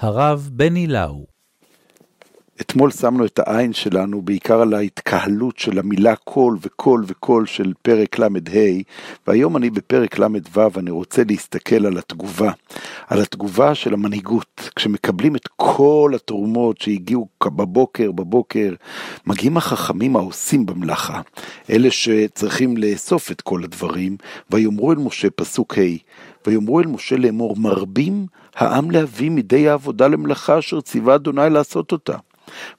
הרב בני לאו. אתמול שמנו את העין שלנו בעיקר על ההתקהלות של המילה קול וקול וקול של פרק ל"ה, והיום אני בפרק ל"ו, אני רוצה להסתכל על התגובה, על התגובה של המנהיגות. כשמקבלים את כל התרומות שהגיעו בבוקר, בבוקר, מגיעים החכמים העושים במלאכה, אלה שצריכים לאסוף את כל הדברים, ויאמרו אל משה, פסוק ה', ויאמרו אל משה לאמור, מרבים העם להביא מדי העבודה למלאכה אשר ציווה אדוני לעשות אותה.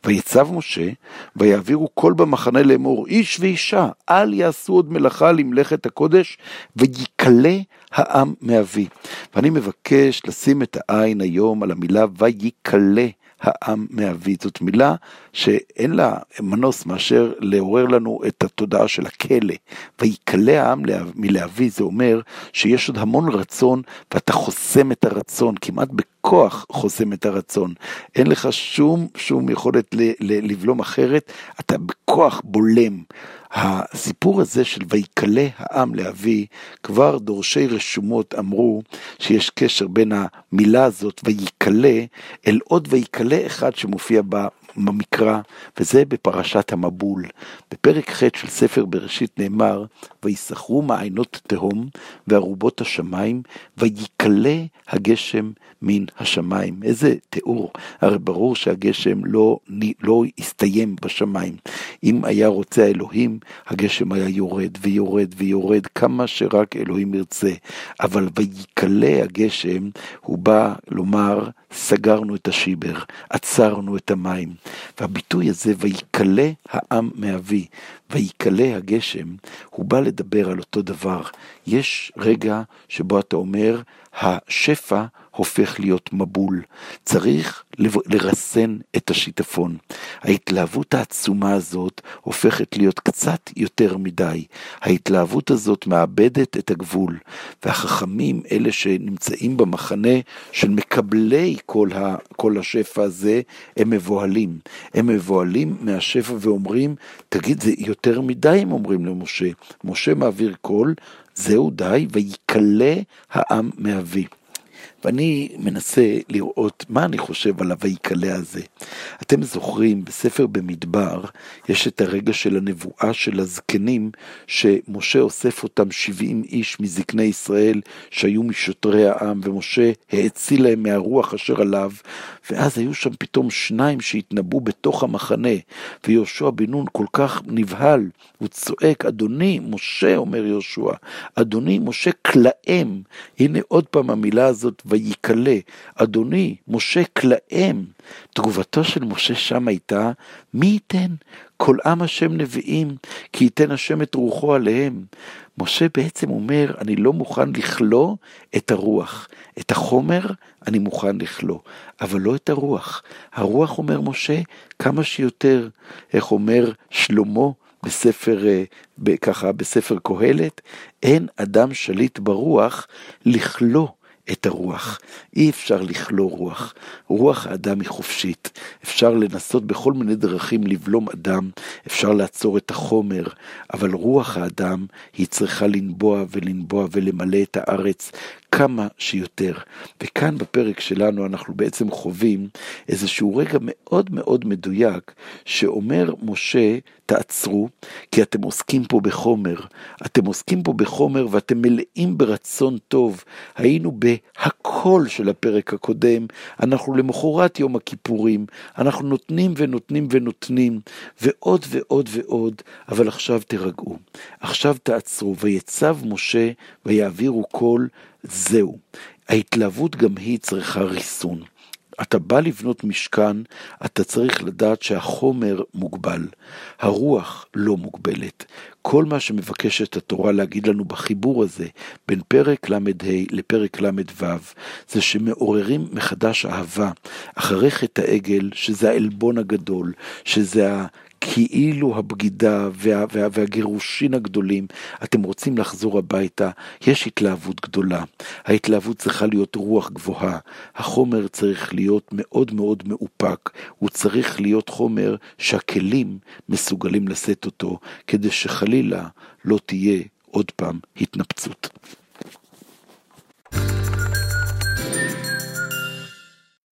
ויצב משה, ויעבירו כל במחנה לאמור, איש ואישה, אל יעשו עוד מלאכה למלאכת הקודש, ויקלה העם מאבי. ואני מבקש לשים את העין היום על המילה ויקלה. העם מאבי. זאת מילה שאין לה מנוס מאשר לעורר לנו את התודעה של הכלא. ויקלע העם מלהביא, זה אומר שיש עוד המון רצון ואתה חוסם את הרצון, כמעט בכוח חוסם את הרצון. אין לך שום, שום יכולת לבלום אחרת, אתה בכוח בולם. הסיפור הזה של ויקלה העם לאבי, כבר דורשי רשומות אמרו שיש קשר בין המילה הזאת ויקלה אל עוד ויקלה אחד שמופיע בה במקרא, וזה בפרשת המבול. בפרק ח' של ספר בראשית נאמר, ויסחרו מעיינות תהום וארובות השמיים, ויקלה הגשם מן השמיים. איזה תיאור. הרי ברור שהגשם לא, לא הסתיים בשמיים. אם היה רוצה האלוהים, הגשם היה יורד ויורד ויורד כמה שרק אלוהים ירצה. אבל ויקלה הגשם, הוא בא לומר, סגרנו את השיבר, עצרנו את המים. והביטוי הזה, ויקלה העם מאבי, ויקלה הגשם, הוא בא לדבר על אותו דבר. יש רגע שבו אתה אומר, השפע הופך להיות מבול. צריך לרסן את השיטפון. ההתלהבות העצומה הזאת הופכת להיות קצת יותר מדי. ההתלהבות הזאת מאבדת את הגבול, והחכמים, אלה שנמצאים במחנה של מקבלי כל, ה, כל השפע הזה, הם מבוהלים. הם מבוהלים מהשפע ואומרים, תגיד, זה יותר מדי, הם אומרים למשה. משה מעביר קול, זהו די, ויקלה העם מאבי. ואני מנסה לראות מה אני חושב על הויקלה הזה. אתם זוכרים, בספר במדבר, יש את הרגע של הנבואה של הזקנים, שמשה אוסף אותם 70 איש מזקני ישראל, שהיו משוטרי העם, ומשה האציל להם מהרוח אשר עליו, ואז היו שם פתאום שניים שהתנבאו בתוך המחנה, ויהושע בן נון כל כך נבהל, הוא צועק, אדוני, משה, אומר יהושע, אדוני, משה כלאם. הנה עוד פעם המילה הזאת, ויקלה, אדוני, משה כלאם. תגובתו של משה שם הייתה, מי ייתן? כל עם השם נביאים, כי ייתן השם את רוחו עליהם. משה בעצם אומר, אני לא מוכן לכלוא את הרוח. את החומר אני מוכן לכלוא, אבל לא את הרוח. הרוח, אומר משה, כמה שיותר, איך אומר שלמה בספר, אה, ככה, בספר קהלת, אין אדם שליט ברוח לכלוא את הרוח. אי אפשר לכלוא רוח. רוח האדם היא חופשית. אפשר לנסות בכל מיני דרכים לבלום אדם, אפשר לעצור את החומר, אבל רוח האדם היא צריכה לנבוע ולנבוע ולמלא את הארץ כמה שיותר. וכאן בפרק שלנו אנחנו בעצם חווים איזשהו רגע מאוד מאוד מדויק, שאומר משה, תעצרו, כי אתם עוסקים פה בחומר. אתם עוסקים פה בחומר ואתם מלאים ברצון טוב. היינו בהכל של הפרק הקודם, אנחנו למחרת יום הכיפורים, אנחנו נותנים ונותנים ונותנים, ועוד ועוד ועוד, אבל עכשיו תירגעו. עכשיו תעצרו, ויצב משה ויעבירו קול זהו. ההתלהבות גם היא צריכה ריסון. אתה בא לבנות משכן, אתה צריך לדעת שהחומר מוגבל, הרוח לא מוגבלת. כל מה שמבקשת התורה להגיד לנו בחיבור הזה, בין פרק ל"ה לפרק ל"ו, זה שמעוררים מחדש אהבה, אחרי חטא העגל, שזה העלבון הגדול, שזה כאילו הבגידה וה, וה, והגירושין הגדולים, אתם רוצים לחזור הביתה, יש התלהבות גדולה. ההתלהבות צריכה להיות רוח גבוהה. החומר צריך להיות מאוד מאוד מאופק. הוא צריך להיות חומר שהכלים מסוגלים לשאת אותו, כדי שחלילה לא תהיה עוד פעם התנפצות.